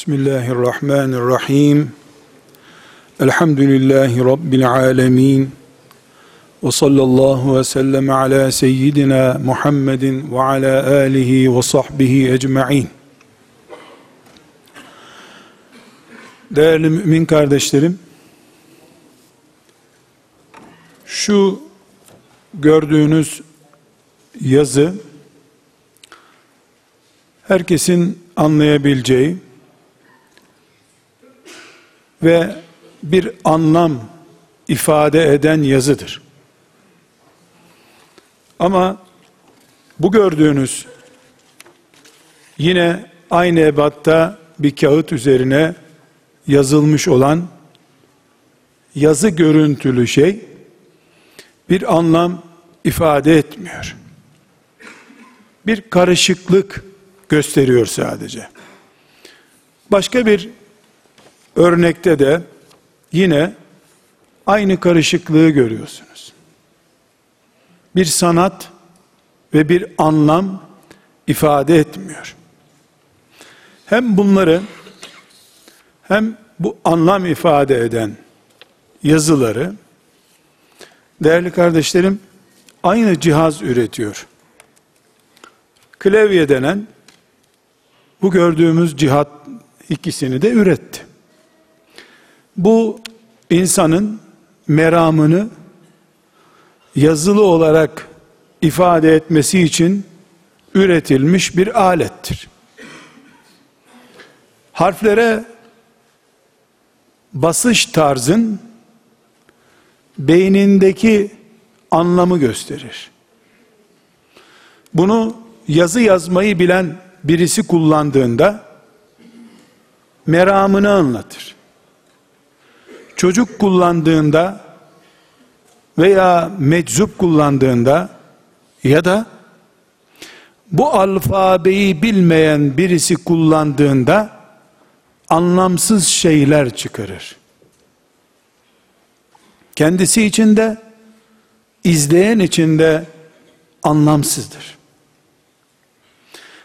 Bismillahirrahmanirrahim. Elhamdülillahi Rabbil alemin. Ve sallallahu ve sellem ala seyyidina Muhammedin ve ala alihi ve sahbihi ecma'in. Değerli mümin kardeşlerim, şu gördüğünüz yazı, herkesin anlayabileceği ve bir anlam ifade eden yazıdır. Ama bu gördüğünüz yine aynı ebatta bir kağıt üzerine yazılmış olan yazı görüntülü şey bir anlam ifade etmiyor. Bir karışıklık gösteriyor sadece. Başka bir örnekte de yine aynı karışıklığı görüyorsunuz. Bir sanat ve bir anlam ifade etmiyor. Hem bunları hem bu anlam ifade eden yazıları değerli kardeşlerim aynı cihaz üretiyor. Klavye denen bu gördüğümüz cihat ikisini de üretti. Bu insanın meramını yazılı olarak ifade etmesi için üretilmiş bir alettir. Harflere basış tarzın beynindeki anlamı gösterir. Bunu yazı yazmayı bilen birisi kullandığında meramını anlatır. Çocuk kullandığında veya meczup kullandığında ya da bu alfabeyi bilmeyen birisi kullandığında anlamsız şeyler çıkarır. Kendisi içinde, izleyen içinde anlamsızdır.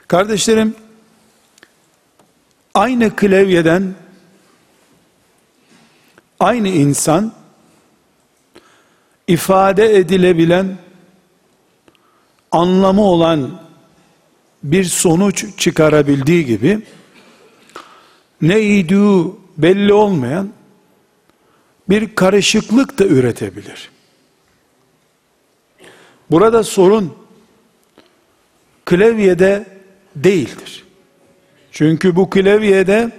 Kardeşlerim, aynı klavyeden aynı insan ifade edilebilen anlamı olan bir sonuç çıkarabildiği gibi ne idüğü belli olmayan bir karışıklık da üretebilir. Burada sorun klavyede değildir. Çünkü bu klavyede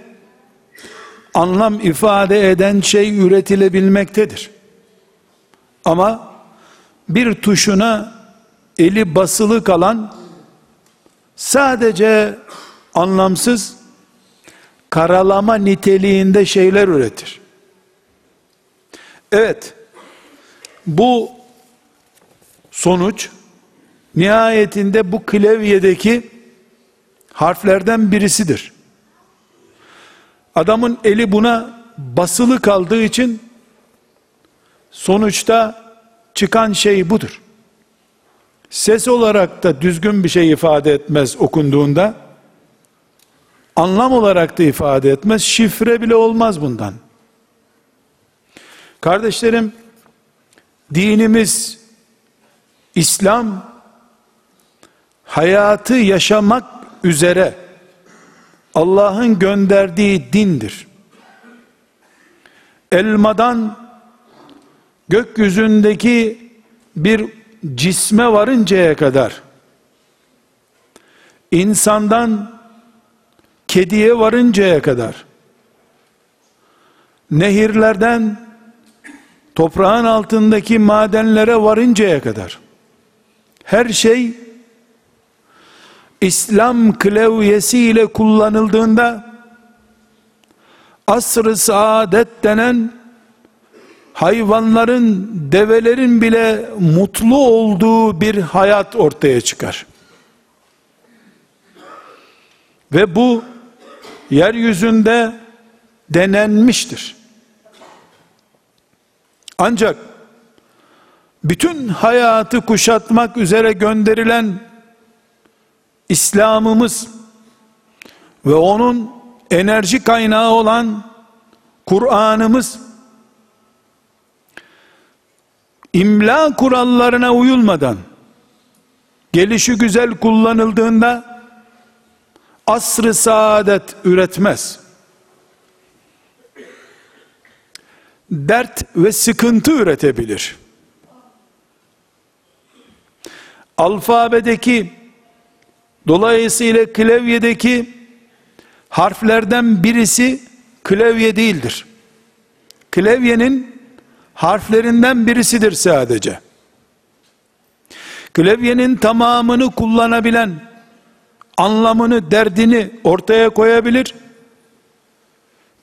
anlam ifade eden şey üretilebilmektedir. Ama bir tuşuna eli basılı kalan sadece anlamsız karalama niteliğinde şeyler üretir. Evet, bu sonuç nihayetinde bu klavyedeki harflerden birisidir. Adamın eli buna basılı kaldığı için sonuçta çıkan şey budur. Ses olarak da düzgün bir şey ifade etmez okunduğunda. Anlam olarak da ifade etmez. Şifre bile olmaz bundan. Kardeşlerim, dinimiz İslam hayatı yaşamak üzere Allah'ın gönderdiği dindir. Elmadan gökyüzündeki bir cisme varıncaya kadar insandan kediye varıncaya kadar nehirlerden toprağın altındaki madenlere varıncaya kadar her şey İslam klavyesiyle kullanıldığında asr-ı saadet denen hayvanların, develerin bile mutlu olduğu bir hayat ortaya çıkar. Ve bu yeryüzünde denenmiştir. Ancak bütün hayatı kuşatmak üzere gönderilen İslam'ımız ve onun enerji kaynağı olan Kur'an'ımız imla kurallarına uyulmadan gelişi güzel kullanıldığında asrı saadet üretmez. Dert ve sıkıntı üretebilir. Alfabedeki dolayısıyla klavyedeki harflerden birisi klavye değildir. Klavyenin harflerinden birisidir sadece. Klavyenin tamamını kullanabilen, anlamını, derdini ortaya koyabilir,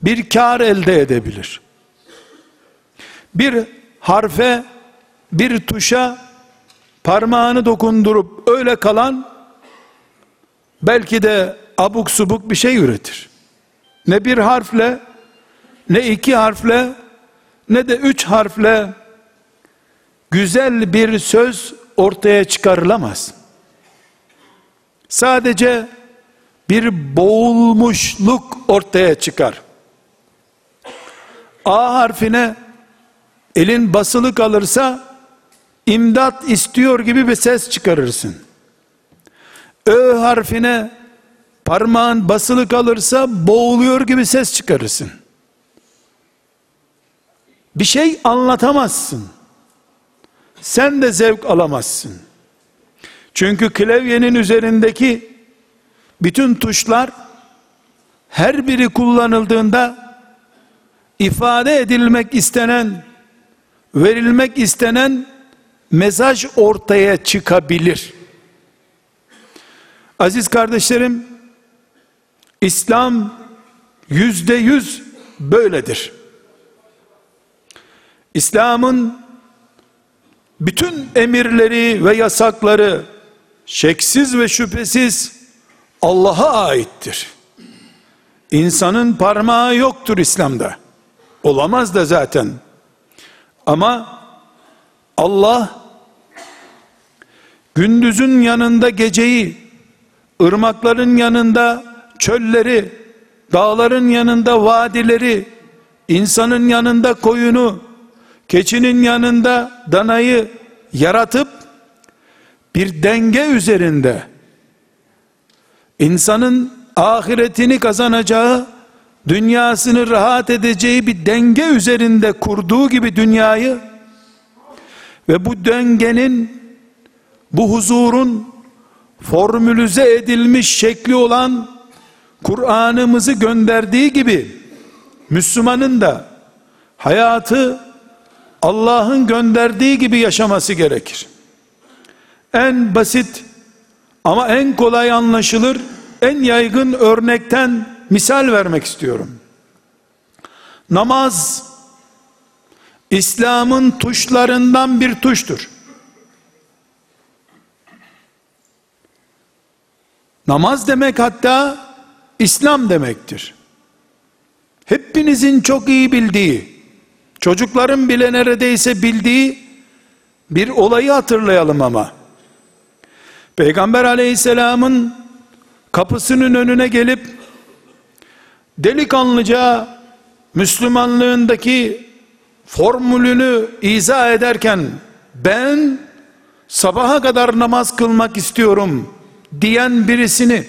bir kar elde edebilir. Bir harfe, bir tuşa parmağını dokundurup öyle kalan, belki de abuk subuk bir şey üretir. Ne bir harfle, ne iki harfle, ne de üç harfle güzel bir söz ortaya çıkarılamaz. Sadece bir boğulmuşluk ortaya çıkar. A harfine elin basılı kalırsa imdat istiyor gibi bir ses çıkarırsın. Ö harfine parmağın basılı kalırsa boğuluyor gibi ses çıkarırsın. Bir şey anlatamazsın. Sen de zevk alamazsın. Çünkü klavyenin üzerindeki bütün tuşlar her biri kullanıldığında ifade edilmek istenen, verilmek istenen mesaj ortaya çıkabilir. Aziz kardeşlerim, İslam yüzde yüz böyledir. İslam'ın bütün emirleri ve yasakları şeksiz ve şüphesiz Allah'a aittir. İnsanın parmağı yoktur İslam'da. Olamaz da zaten. Ama Allah gündüzün yanında geceyi, ırmakların yanında çölleri, dağların yanında vadileri, insanın yanında koyunu, keçinin yanında danayı yaratıp bir denge üzerinde insanın ahiretini kazanacağı, dünyasını rahat edeceği bir denge üzerinde kurduğu gibi dünyayı ve bu dengenin bu huzurun formülize edilmiş şekli olan Kur'an'ımızı gönderdiği gibi Müslümanın da hayatı Allah'ın gönderdiği gibi yaşaması gerekir. En basit ama en kolay anlaşılır, en yaygın örnekten misal vermek istiyorum. Namaz İslam'ın tuşlarından bir tuştur. Namaz demek hatta İslam demektir. Hepinizin çok iyi bildiği, çocukların bile neredeyse bildiği bir olayı hatırlayalım ama. Peygamber aleyhisselamın kapısının önüne gelip delikanlıca Müslümanlığındaki formülünü izah ederken ben sabaha kadar namaz kılmak istiyorum diyen birisini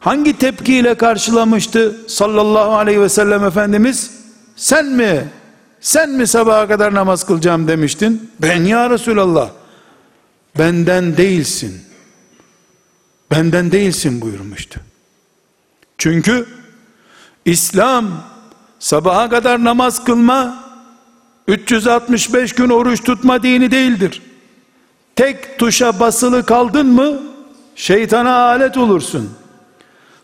hangi tepkiyle karşılamıştı sallallahu aleyhi ve sellem Efendimiz? Sen mi? Sen mi sabaha kadar namaz kılacağım demiştin? Ben ya Resulallah. Benden değilsin. Benden değilsin buyurmuştu. Çünkü İslam sabaha kadar namaz kılma 365 gün oruç tutma dini değildir. Tek tuşa basılı kaldın mı şeytana alet olursun.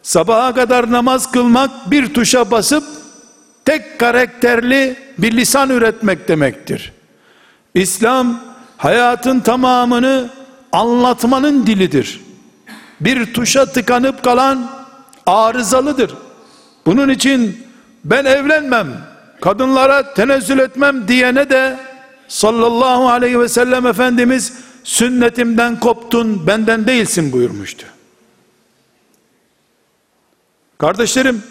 Sabaha kadar namaz kılmak bir tuşa basıp tek karakterli bir lisan üretmek demektir. İslam hayatın tamamını anlatmanın dilidir. Bir tuşa tıkanıp kalan arızalıdır. Bunun için ben evlenmem, kadınlara tenezzül etmem diyene de sallallahu aleyhi ve sellem Efendimiz sünnetimden koptun benden değilsin buyurmuştu. Kardeşlerim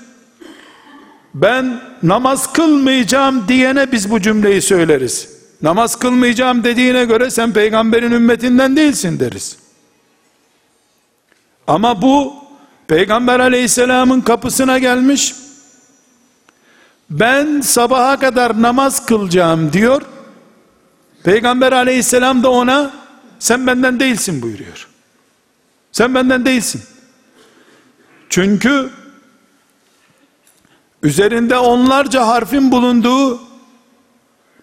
ben namaz kılmayacağım diyene biz bu cümleyi söyleriz. Namaz kılmayacağım dediğine göre sen peygamberin ümmetinden değilsin deriz. Ama bu peygamber aleyhisselamın kapısına gelmiş. Ben sabaha kadar namaz kılacağım diyor. Peygamber aleyhisselam da ona sen benden değilsin buyuruyor. Sen benden değilsin. Çünkü üzerinde onlarca harfin bulunduğu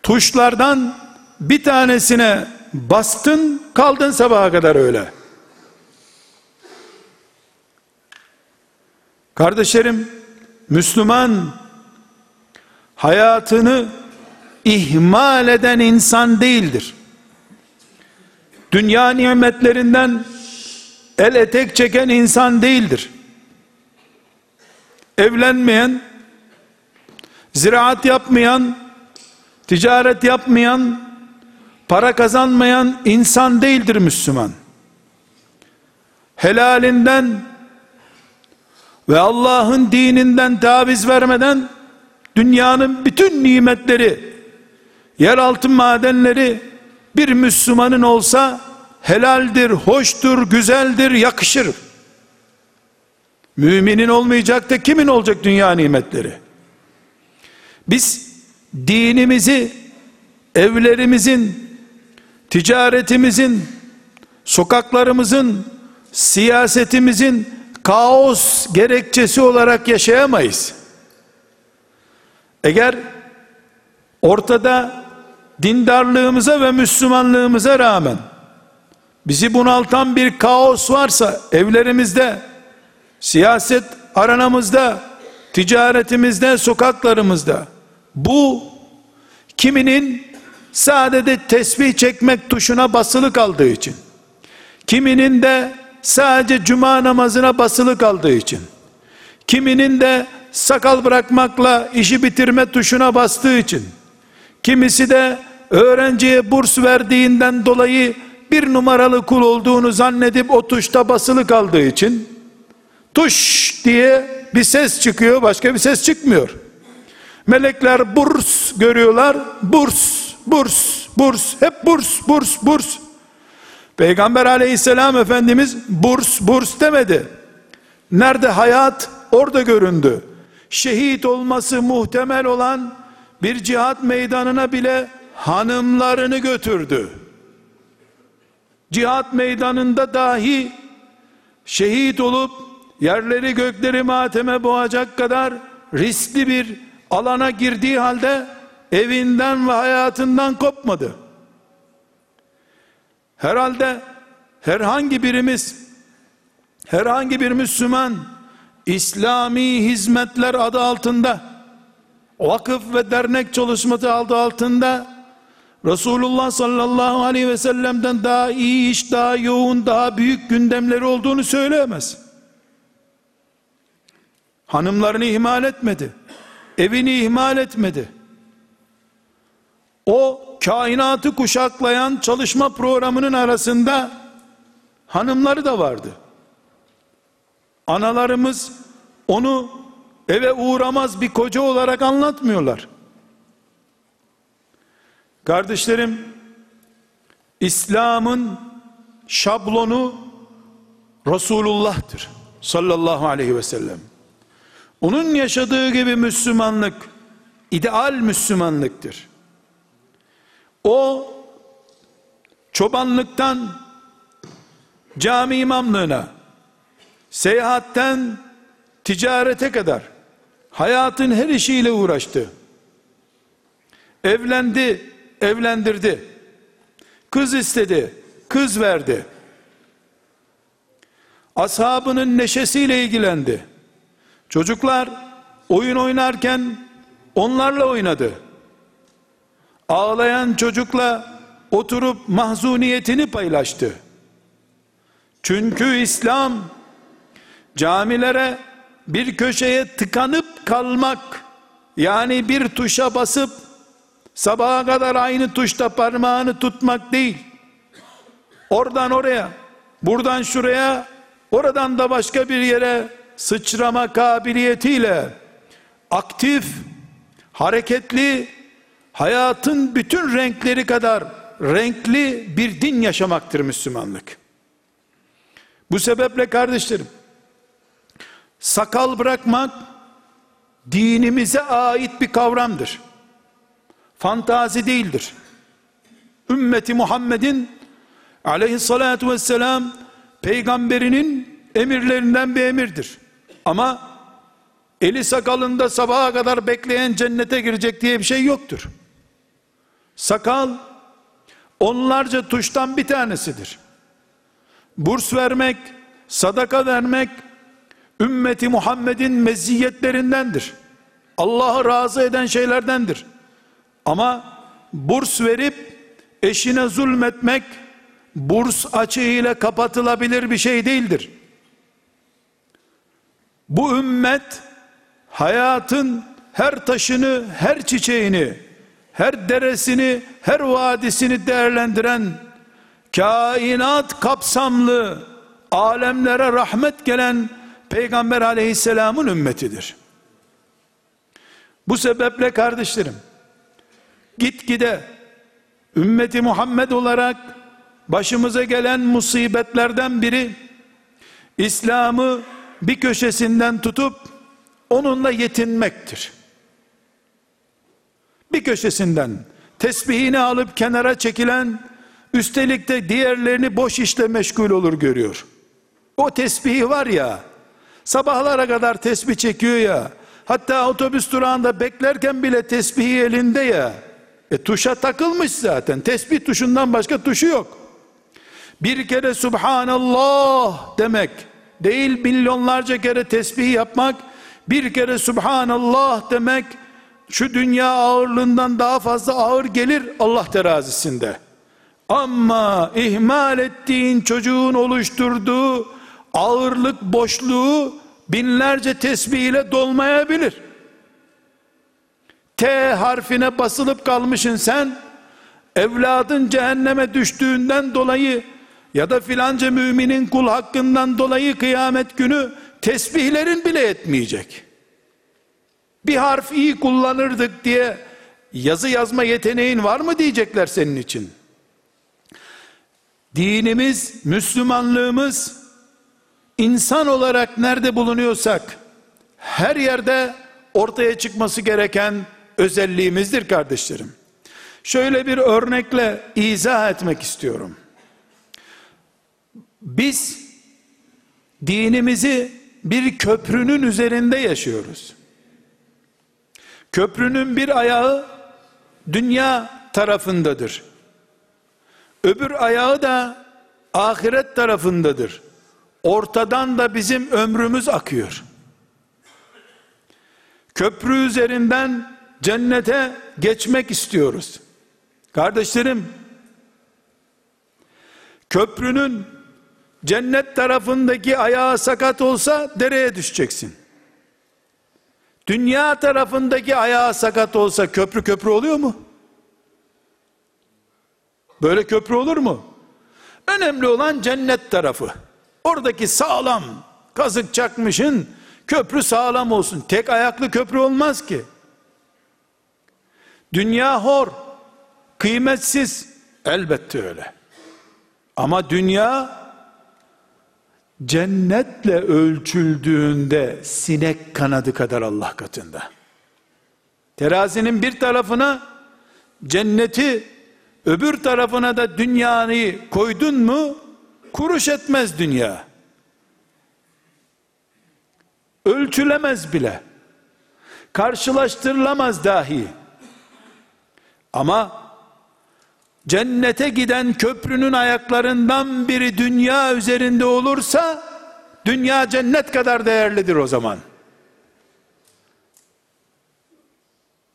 tuşlardan bir tanesine bastın kaldın sabaha kadar öyle. Kardeşlerim Müslüman hayatını ihmal eden insan değildir. Dünya nimetlerinden el etek çeken insan değildir. Evlenmeyen, ziraat yapmayan, ticaret yapmayan, para kazanmayan insan değildir Müslüman. Helalinden ve Allah'ın dininden taviz vermeden dünyanın bütün nimetleri, yeraltı madenleri bir Müslümanın olsa helaldir, hoştur, güzeldir, yakışır. Müminin olmayacak da kimin olacak dünya nimetleri? Biz dinimizi evlerimizin, ticaretimizin, sokaklarımızın, siyasetimizin kaos gerekçesi olarak yaşayamayız. Eğer ortada dindarlığımıza ve Müslümanlığımıza rağmen bizi bunaltan bir kaos varsa evlerimizde, siyaset aranamızda, ticaretimizde, sokaklarımızda bu kiminin sadece tesbih çekmek tuşuna basılı kaldığı için kiminin de sadece cuma namazına basılı kaldığı için kiminin de sakal bırakmakla işi bitirme tuşuna bastığı için kimisi de öğrenciye burs verdiğinden dolayı bir numaralı kul olduğunu zannedip o tuşta basılı kaldığı için tuş diye bir ses çıkıyor başka bir ses çıkmıyor. Melekler burs görüyorlar burs burs burs hep burs burs burs. Peygamber aleyhisselam efendimiz burs burs demedi. Nerede hayat? Orada göründü. Şehit olması muhtemel olan bir cihat meydanına bile hanımlarını götürdü. Cihat meydanında dahi şehit olup yerleri gökleri mateme boğacak kadar riskli bir alana girdiği halde evinden ve hayatından kopmadı. Herhalde herhangi birimiz herhangi bir Müslüman İslami hizmetler adı altında vakıf ve dernek çalışması adı altında Resulullah sallallahu aleyhi ve sellem'den daha iyi iş, daha yoğun, daha büyük gündemleri olduğunu söyleyemez. Hanımlarını ihmal etmedi. Evini ihmal etmedi. O kainatı kuşaklayan çalışma programının arasında hanımları da vardı. Analarımız onu eve uğramaz bir koca olarak anlatmıyorlar. Kardeşlerim, İslam'ın şablonu Resulullah'tır sallallahu aleyhi ve sellem. Onun yaşadığı gibi Müslümanlık ideal Müslümanlıktır. O çobanlıktan cami imamlığına, seyahatten ticarete kadar hayatın her işiyle uğraştı. Evlendi, evlendirdi. Kız istedi, kız verdi. Ashabının neşesiyle ilgilendi. Çocuklar oyun oynarken onlarla oynadı. Ağlayan çocukla oturup mahzuniyetini paylaştı. Çünkü İslam camilere bir köşeye tıkanıp kalmak yani bir tuşa basıp sabaha kadar aynı tuşta parmağını tutmak değil. Oradan oraya, buradan şuraya, oradan da başka bir yere sıçrama kabiliyetiyle aktif, hareketli, hayatın bütün renkleri kadar renkli bir din yaşamaktır Müslümanlık. Bu sebeple kardeşlerim, sakal bırakmak dinimize ait bir kavramdır. Fantazi değildir. Ümmeti Muhammed'in aleyhissalatu vesselam peygamberinin emirlerinden bir emirdir. Ama eli sakalında sabaha kadar bekleyen cennete girecek diye bir şey yoktur. Sakal onlarca tuştan bir tanesidir. Burs vermek, sadaka vermek ümmeti Muhammed'in meziyetlerindendir. Allah'ı razı eden şeylerdendir. Ama burs verip eşine zulmetmek burs açığıyla kapatılabilir bir şey değildir. Bu ümmet hayatın her taşını, her çiçeğini, her deresini, her vadisini değerlendiren kainat kapsamlı alemlere rahmet gelen Peygamber aleyhisselamın ümmetidir. Bu sebeple kardeşlerim gitgide ümmeti Muhammed olarak başımıza gelen musibetlerden biri İslam'ı bir köşesinden tutup onunla yetinmektir. Bir köşesinden tesbihini alıp kenara çekilen üstelik de diğerlerini boş işle meşgul olur görüyor. O tesbihi var ya sabahlara kadar tesbih çekiyor ya hatta otobüs durağında beklerken bile tesbihi elinde ya e tuşa takılmış zaten. Tesbih tuşundan başka tuşu yok. Bir kere Subhanallah demek değil milyonlarca kere tesbih yapmak bir kere Subhanallah demek şu dünya ağırlığından daha fazla ağır gelir Allah terazisinde. Ama ihmal ettiğin çocuğun oluşturduğu ağırlık boşluğu binlerce tesbih ile dolmayabilir T harfine basılıp kalmışın sen evladın cehenneme düştüğünden dolayı ya da filanca müminin kul hakkından dolayı kıyamet günü tesbihlerin bile etmeyecek. Bir harf iyi kullanırdık diye yazı yazma yeteneğin var mı diyecekler senin için. Dinimiz, Müslümanlığımız insan olarak nerede bulunuyorsak her yerde ortaya çıkması gereken özelliğimizdir kardeşlerim. Şöyle bir örnekle izah etmek istiyorum. Biz dinimizi bir köprünün üzerinde yaşıyoruz. Köprünün bir ayağı dünya tarafındadır. Öbür ayağı da ahiret tarafındadır. Ortadan da bizim ömrümüz akıyor. Köprü üzerinden cennete geçmek istiyoruz. Kardeşlerim, köprünün cennet tarafındaki ayağı sakat olsa dereye düşeceksin. Dünya tarafındaki ayağı sakat olsa köprü köprü oluyor mu? Böyle köprü olur mu? Önemli olan cennet tarafı. Oradaki sağlam kazık çakmışın köprü sağlam olsun. Tek ayaklı köprü olmaz ki. Dünya hor, kıymetsiz elbette öyle. Ama dünya cennetle ölçüldüğünde sinek kanadı kadar Allah katında. Terazinin bir tarafına cenneti öbür tarafına da dünyayı koydun mu kuruş etmez dünya. Ölçülemez bile. Karşılaştırılamaz dahi. Ama cennete giden köprünün ayaklarından biri dünya üzerinde olursa dünya cennet kadar değerlidir o zaman.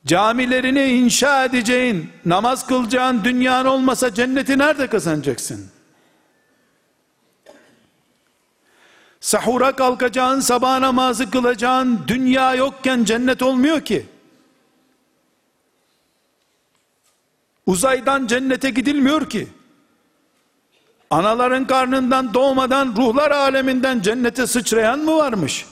Camilerini inşa edeceğin, namaz kılacağın dünyanın olmasa cenneti nerede kazanacaksın? Sahura kalkacağın, sabah namazı kılacağın dünya yokken cennet olmuyor ki. Uzaydan cennete gidilmiyor ki. Anaların karnından doğmadan ruhlar aleminden cennete sıçrayan mı varmış?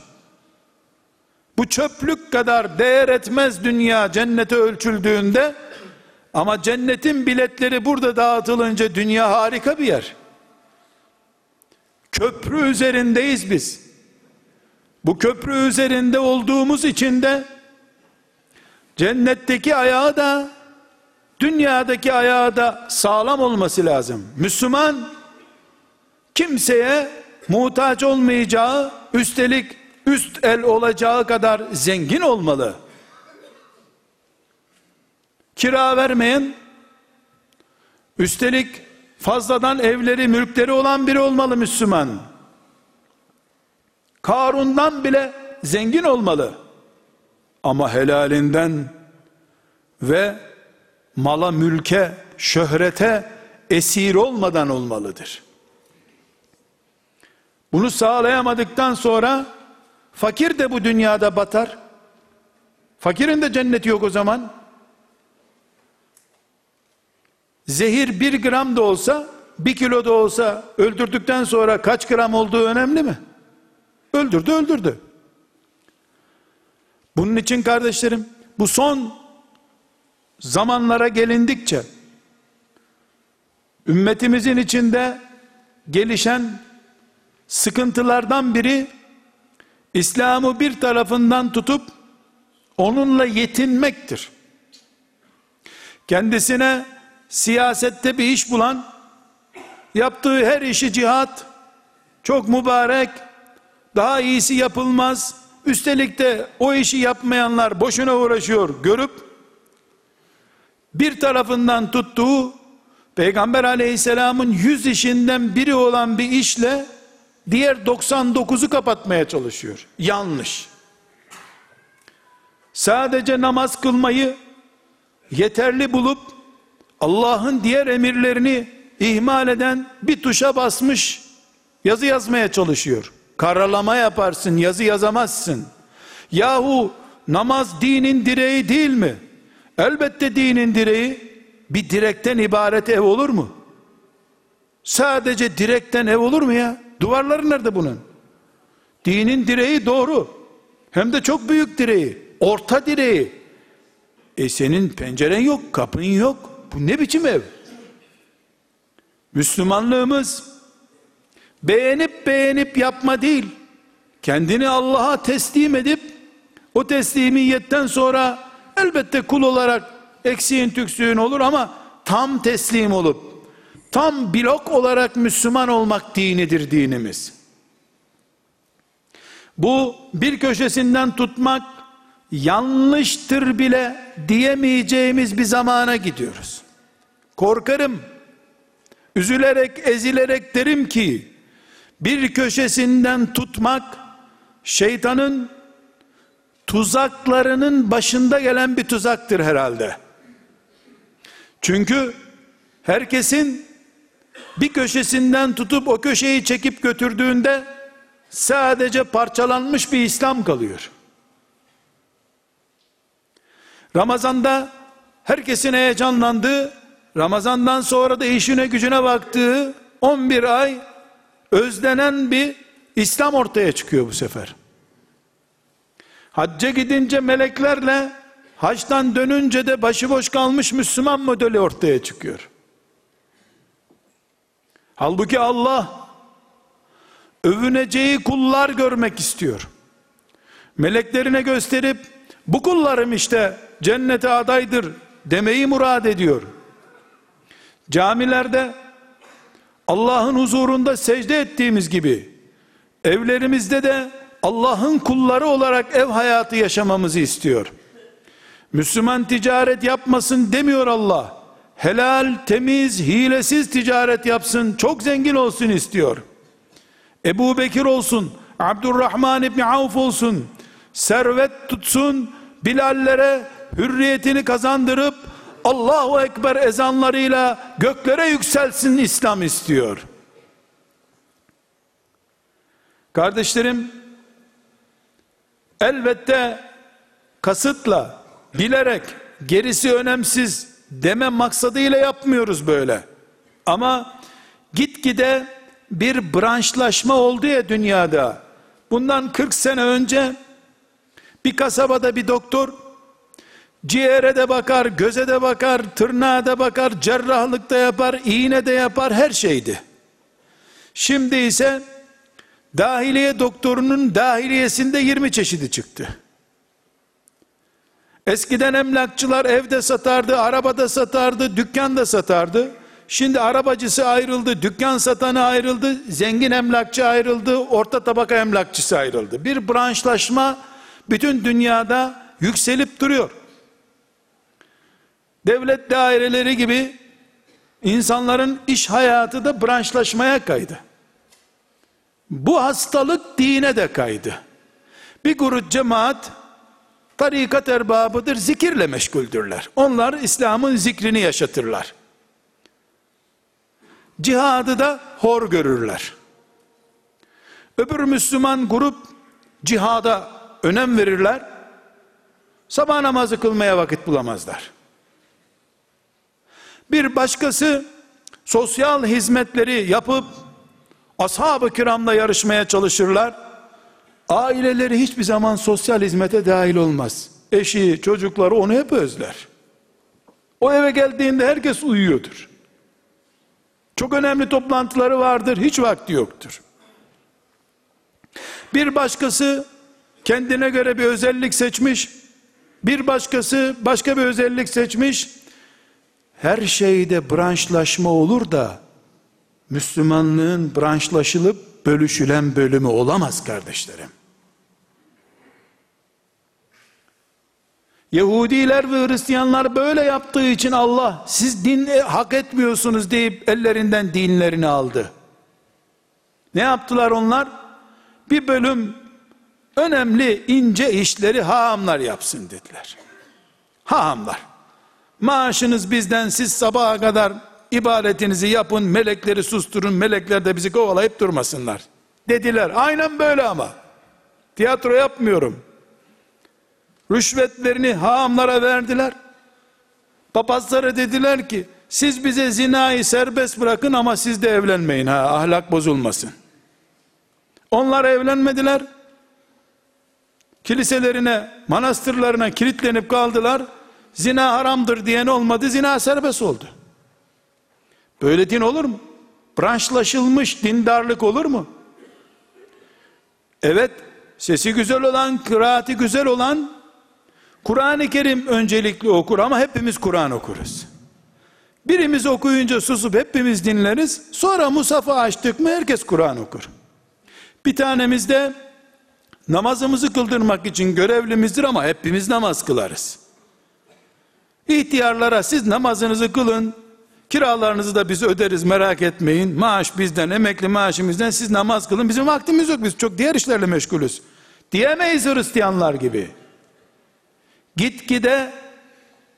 Bu çöplük kadar değer etmez dünya cennete ölçüldüğünde ama cennetin biletleri burada dağıtılınca dünya harika bir yer. Köprü üzerindeyiz biz. Bu köprü üzerinde olduğumuz için de cennetteki ayağı da dünyadaki ayağı da sağlam olması lazım. Müslüman kimseye muhtaç olmayacağı üstelik üst el olacağı kadar zengin olmalı. Kira vermeyen üstelik fazladan evleri mülkleri olan biri olmalı Müslüman. Karun'dan bile zengin olmalı. Ama helalinden ve mala mülke şöhrete esir olmadan olmalıdır. Bunu sağlayamadıktan sonra fakir de bu dünyada batar. Fakirin de cenneti yok o zaman. Zehir bir gram da olsa, bir kilo da olsa öldürdükten sonra kaç gram olduğu önemli mi? Öldürdü öldürdü. Bunun için kardeşlerim bu son zamanlara gelindikçe ümmetimizin içinde gelişen sıkıntılardan biri İslam'ı bir tarafından tutup onunla yetinmektir. Kendisine siyasette bir iş bulan yaptığı her işi cihat çok mübarek daha iyisi yapılmaz üstelik de o işi yapmayanlar boşuna uğraşıyor görüp bir tarafından tuttuğu Peygamber aleyhisselamın yüz işinden biri olan bir işle diğer 99'u kapatmaya çalışıyor. Yanlış. Sadece namaz kılmayı yeterli bulup Allah'ın diğer emirlerini ihmal eden bir tuşa basmış yazı yazmaya çalışıyor. Karalama yaparsın, yazı yazamazsın. Yahu namaz dinin direği değil mi? Elbette dinin direği bir direkten ibaret ev olur mu? Sadece direkten ev olur mu ya? Duvarları nerede bunun? Dinin direği doğru. Hem de çok büyük direği. Orta direği. E senin penceren yok, kapın yok. Bu ne biçim ev? Müslümanlığımız beğenip beğenip yapma değil. Kendini Allah'a teslim edip o teslimiyetten sonra elbette kul olarak eksiğin tüksüğün olur ama tam teslim olup tam blok olarak Müslüman olmak dinidir dinimiz. Bu bir köşesinden tutmak yanlıştır bile diyemeyeceğimiz bir zamana gidiyoruz. Korkarım, üzülerek, ezilerek derim ki, bir köşesinden tutmak, şeytanın tuzaklarının başında gelen bir tuzaktır herhalde. Çünkü herkesin bir köşesinden tutup o köşeyi çekip götürdüğünde sadece parçalanmış bir İslam kalıyor. Ramazanda herkesin heyecanlandığı, Ramazandan sonra da işine gücüne baktığı 11 ay özlenen bir İslam ortaya çıkıyor bu sefer. Hacca gidince meleklerle haçtan dönünce de başıboş kalmış Müslüman modeli ortaya çıkıyor. Halbuki Allah övüneceği kullar görmek istiyor. Meleklerine gösterip bu kullarım işte cennete adaydır demeyi murad ediyor. Camilerde Allah'ın huzurunda secde ettiğimiz gibi evlerimizde de Allah'ın kulları olarak ev hayatı yaşamamızı istiyor. Müslüman ticaret yapmasın demiyor Allah. Helal, temiz, hilesiz ticaret yapsın, çok zengin olsun istiyor. Ebu Bekir olsun, Abdurrahman İbni Avf olsun, servet tutsun, Bilallere hürriyetini kazandırıp Allahu Ekber ezanlarıyla göklere yükselsin İslam istiyor. Kardeşlerim, elbette kasıtla, bilerek, gerisi önemsiz deme maksadıyla yapmıyoruz böyle. Ama gitgide bir branşlaşma oldu ya dünyada. Bundan 40 sene önce Bir kasabada bir doktor ciğere de bakar, göze de bakar, tırnağa da bakar, cerrahlık da yapar, iğne de yapar, her şeydi. Şimdi ise dahiliye doktorunun dahiliyesinde 20 çeşidi çıktı. Eskiden emlakçılar evde satardı, arabada satardı, dükkanda satardı. Şimdi arabacısı ayrıldı, dükkan satanı ayrıldı, zengin emlakçı ayrıldı, orta tabaka emlakçısı ayrıldı. Bir branşlaşma bütün dünyada yükselip duruyor. Devlet daireleri gibi insanların iş hayatı da branşlaşmaya kaydı. Bu hastalık dine de kaydı. Bir grup cemaat tarikat erbabıdır, zikirle meşguldürler. Onlar İslam'ın zikrini yaşatırlar. Cihadı da hor görürler. Öbür Müslüman grup cihada önem verirler. Sabah namazı kılmaya vakit bulamazlar. Bir başkası sosyal hizmetleri yapıp ashab-ı kiramla yarışmaya çalışırlar. Aileleri hiçbir zaman sosyal hizmete dahil olmaz. Eşi, çocukları onu hep özler. O eve geldiğinde herkes uyuyordur. Çok önemli toplantıları vardır, hiç vakti yoktur. Bir başkası kendine göre bir özellik seçmiş, bir başkası başka bir özellik seçmiş. Her şeyde branşlaşma olur da Müslümanlığın branşlaşılıp bölüşülen bölümü olamaz kardeşlerim. Yahudiler ve Hristiyanlar böyle yaptığı için Allah siz din hak etmiyorsunuz deyip ellerinden dinlerini aldı. Ne yaptılar onlar? Bir bölüm önemli ince işleri hahamlar yapsın dediler. Hahamlar. Maaşınız bizden siz sabaha kadar ibadetinizi yapın, melekleri susturun, melekler de bizi kovalayıp durmasınlar. Dediler. Aynen böyle ama. Tiyatro yapmıyorum. Rüşvetlerini haamlara verdiler. Papazlara dediler ki, siz bize zinayı serbest bırakın ama siz de evlenmeyin ha, ahlak bozulmasın. Onlar evlenmediler. Kiliselerine, manastırlarına kilitlenip kaldılar. Zina haramdır diyen olmadı, zina serbest oldu. Böyle din olur mu? Branşlaşılmış dindarlık olur mu? Evet, sesi güzel olan, kıraati güzel olan, Kur'an-ı Kerim öncelikli okur ama hepimiz Kur'an okuruz. Birimiz okuyunca susup hepimiz dinleriz. Sonra Musaf'ı açtık mı herkes Kur'an okur. Bir tanemiz de namazımızı kıldırmak için görevlimizdir ama hepimiz namaz kılarız. İhtiyarlara siz namazınızı kılın, kiralarınızı da biz öderiz merak etmeyin. Maaş bizden, emekli maaşımızdan siz namaz kılın. Bizim vaktimiz yok biz çok diğer işlerle meşgulüz. Diyemeyiz Hristiyanlar gibi. Gitgide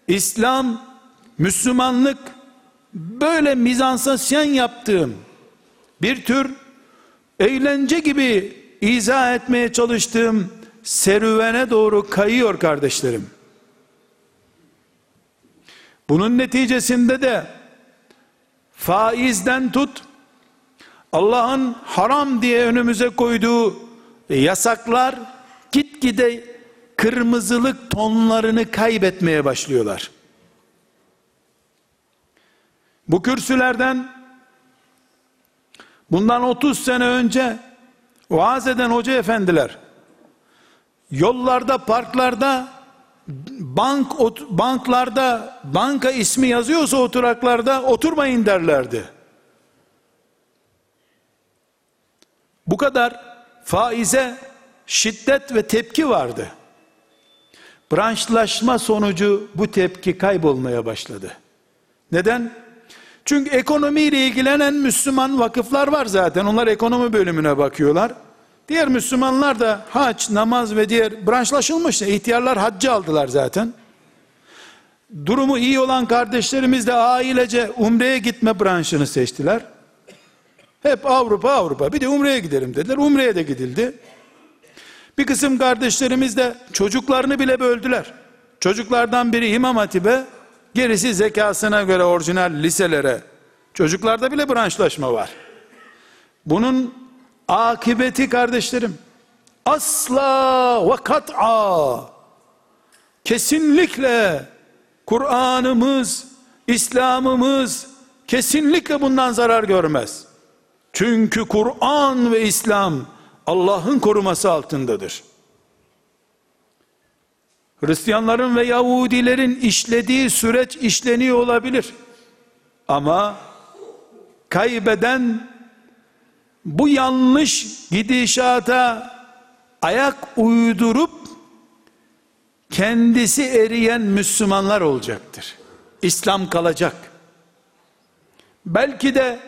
İslam, Müslümanlık böyle mizansasyon yaptığım bir tür eğlence gibi izah etmeye çalıştığım serüvene doğru kayıyor kardeşlerim. Bunun neticesinde de faizden tut Allah'ın haram diye önümüze koyduğu yasaklar gitgide kırmızılık tonlarını kaybetmeye başlıyorlar. Bu kürsülerden bundan 30 sene önce vaaz eden hoca efendiler yollarda, parklarda bank banklarda banka ismi yazıyorsa oturaklarda oturmayın derlerdi. Bu kadar faize şiddet ve tepki vardı branşlaşma sonucu bu tepki kaybolmaya başladı. Neden? Çünkü ekonomiyle ilgilenen Müslüman vakıflar var zaten. Onlar ekonomi bölümüne bakıyorlar. Diğer Müslümanlar da hac, namaz ve diğer branşlaşılmış. İhtiyarlar haccı aldılar zaten. Durumu iyi olan kardeşlerimiz de ailece umreye gitme branşını seçtiler. Hep Avrupa Avrupa bir de umreye gidelim dediler. Umreye de gidildi. Bir kısım kardeşlerimiz de çocuklarını bile böldüler. Çocuklardan biri İmam Hatip'e, gerisi zekasına göre orijinal liselere. Çocuklarda bile branşlaşma var. Bunun akıbeti kardeşlerim, asla ve kat'a kesinlikle Kur'an'ımız, İslam'ımız kesinlikle bundan zarar görmez. Çünkü Kur'an ve İslam Allah'ın koruması altındadır. Hristiyanların ve Yahudilerin işlediği süreç işleniyor olabilir. Ama kaybeden bu yanlış gidişata ayak uydurup kendisi eriyen Müslümanlar olacaktır. İslam kalacak. Belki de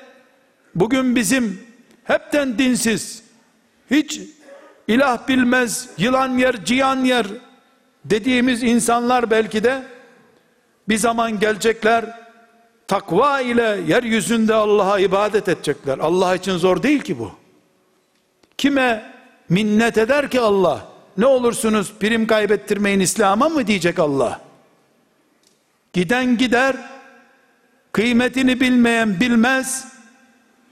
bugün bizim hepten dinsiz, hiç ilah bilmez, yılan yer, cihan yer dediğimiz insanlar belki de bir zaman gelecekler, takva ile yeryüzünde Allah'a ibadet edecekler. Allah için zor değil ki bu. Kime minnet eder ki Allah? Ne olursunuz prim kaybettirmeyin İslam'a mı diyecek Allah? Giden gider, kıymetini bilmeyen bilmez,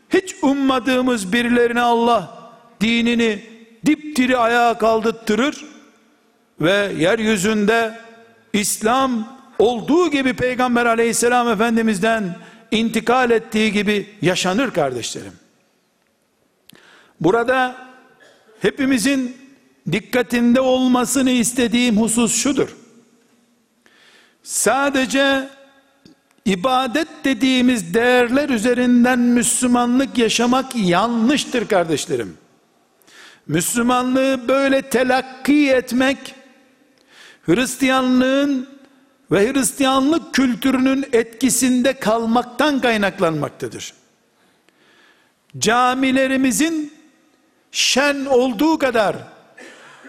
hiç ummadığımız birilerine Allah dinini dipdiri ayağa kaldırtırır ve yeryüzünde İslam olduğu gibi Peygamber aleyhisselam efendimizden intikal ettiği gibi yaşanır kardeşlerim. Burada hepimizin dikkatinde olmasını istediğim husus şudur. Sadece ibadet dediğimiz değerler üzerinden Müslümanlık yaşamak yanlıştır kardeşlerim. Müslümanlığı böyle telakki etmek Hristiyanlığın ve Hristiyanlık kültürünün etkisinde kalmaktan kaynaklanmaktadır. Camilerimizin şen olduğu kadar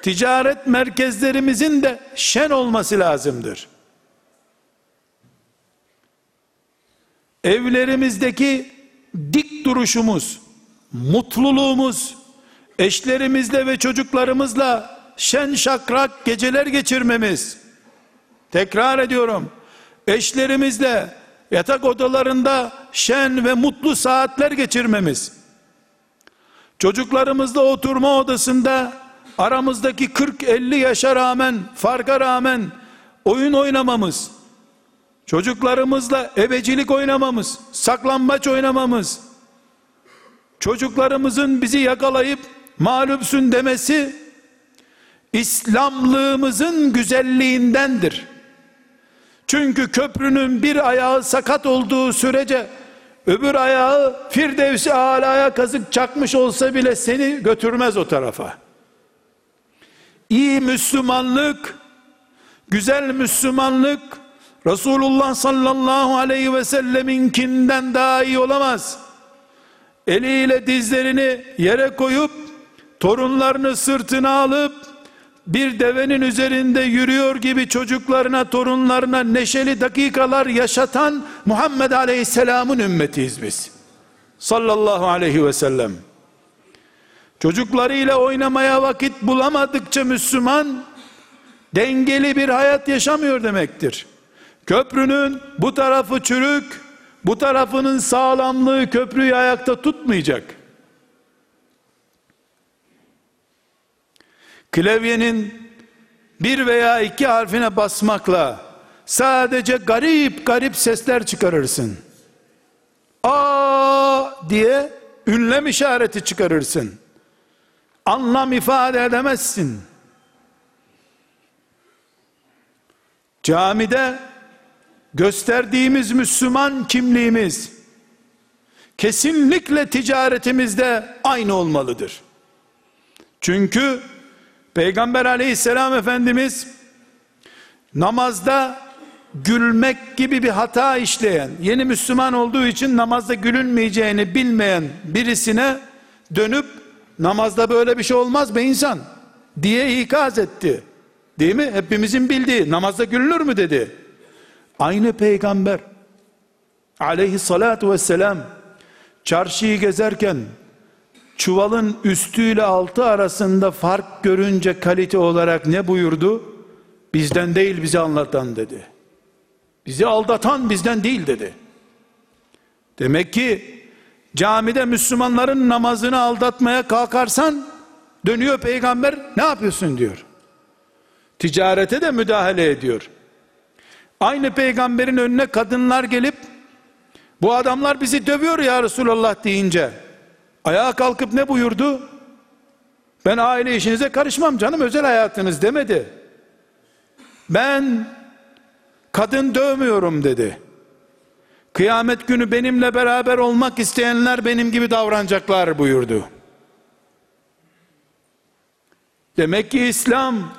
ticaret merkezlerimizin de şen olması lazımdır. Evlerimizdeki dik duruşumuz, mutluluğumuz, eşlerimizle ve çocuklarımızla şen şakrak geceler geçirmemiz, tekrar ediyorum, eşlerimizle yatak odalarında şen ve mutlu saatler geçirmemiz, çocuklarımızla oturma odasında aramızdaki 40-50 yaşa rağmen, farka rağmen oyun oynamamız, çocuklarımızla ebecilik oynamamız, saklambaç oynamamız, çocuklarımızın bizi yakalayıp mağlupsun demesi İslamlığımızın güzelliğindendir. Çünkü köprünün bir ayağı sakat olduğu sürece öbür ayağı Firdevsi alaya kazık çakmış olsa bile seni götürmez o tarafa. İyi Müslümanlık, güzel Müslümanlık Resulullah sallallahu aleyhi ve selleminkinden daha iyi olamaz. Eliyle dizlerini yere koyup torunlarını sırtına alıp bir devenin üzerinde yürüyor gibi çocuklarına, torunlarına neşeli dakikalar yaşatan Muhammed Aleyhisselam'ın ümmetiyiz biz. Sallallahu aleyhi ve sellem. Çocuklarıyla oynamaya vakit bulamadıkça Müslüman dengeli bir hayat yaşamıyor demektir. Köprünün bu tarafı çürük, bu tarafının sağlamlığı köprüyü ayakta tutmayacak. Klavyenin bir veya iki harfine basmakla sadece garip garip sesler çıkarırsın. A diye ünlem işareti çıkarırsın. Anlam ifade edemezsin. Camide gösterdiğimiz Müslüman kimliğimiz kesinlikle ticaretimizde aynı olmalıdır. Çünkü Peygamber aleyhisselam efendimiz namazda gülmek gibi bir hata işleyen, yeni Müslüman olduğu için namazda gülünmeyeceğini bilmeyen birisine dönüp namazda böyle bir şey olmaz be insan diye ikaz etti. Değil mi? Hepimizin bildiği namazda gülünür mü dedi. Aynı peygamber aleyhissalatu vesselam çarşıyı gezerken çuvalın üstüyle altı arasında fark görünce kalite olarak ne buyurdu? Bizden değil bizi anlatan dedi. Bizi aldatan bizden değil dedi. Demek ki camide Müslümanların namazını aldatmaya kalkarsan Dönüyor peygamber ne yapıyorsun diyor. Ticarete de müdahale ediyor. Aynı peygamberin önüne kadınlar gelip bu adamlar bizi dövüyor ya Resulallah deyince ayağa kalkıp ne buyurdu? Ben aile işinize karışmam canım özel hayatınız demedi. Ben kadın dövmüyorum dedi. Kıyamet günü benimle beraber olmak isteyenler benim gibi davranacaklar buyurdu. Demek ki İslam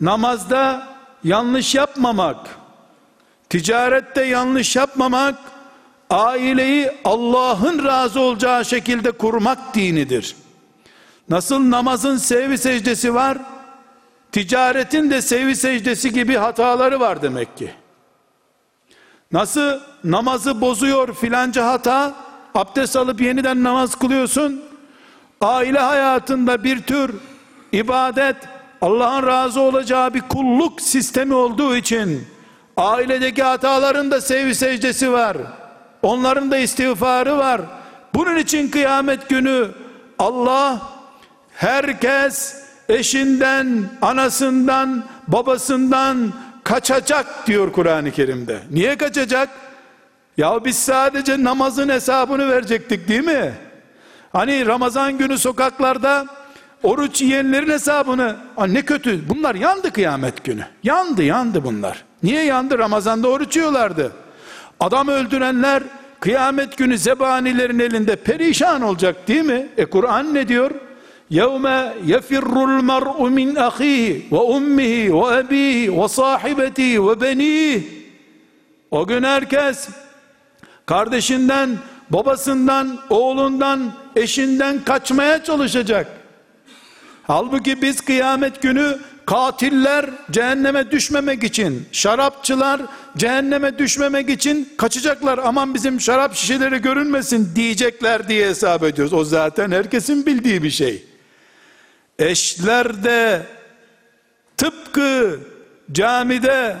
namazda yanlış yapmamak, ticarette yanlış yapmamak, aileyi Allah'ın razı olacağı şekilde kurmak dinidir. Nasıl namazın sevgi secdesi var, ticaretin de sevgi secdesi gibi hataları var demek ki. Nasıl namazı bozuyor filanca hata, abdest alıp yeniden namaz kılıyorsun, aile hayatında bir tür ibadet, Allah'ın razı olacağı bir kulluk sistemi olduğu için, ailedeki hataların da sevgi secdesi var, onların da istiğfarı var, bunun için kıyamet günü Allah herkes eşinden, anasından, babasından kaçacak diyor Kur'an-ı Kerim'de. Niye kaçacak? Ya biz sadece namazın hesabını verecektik değil mi? Hani Ramazan günü sokaklarda oruç yiyenlerin hesabını ne kötü bunlar yandı kıyamet günü. Yandı yandı bunlar. Niye yandı? Ramazanda oruç yiyorlardı. Adam öldürenler kıyamet günü zebanilerin elinde perişan olacak değil mi? E Kur'an ne diyor? يَوْمَ يَفِرُّ الْمَرْءُ مِنْ أَخِيهِ وَأُمِّهِ وَأَبِيهِ وَصَاحِبَتِهِ وَبَنِيهِ O gün herkes kardeşinden, babasından, oğlundan, eşinden kaçmaya çalışacak. Halbuki biz kıyamet günü katiller cehenneme düşmemek için, şarapçılar cehenneme düşmemek için kaçacaklar. Aman bizim şarap şişeleri görünmesin diyecekler diye hesap ediyoruz. O zaten herkesin bildiği bir şey. Eşler de tıpkı camide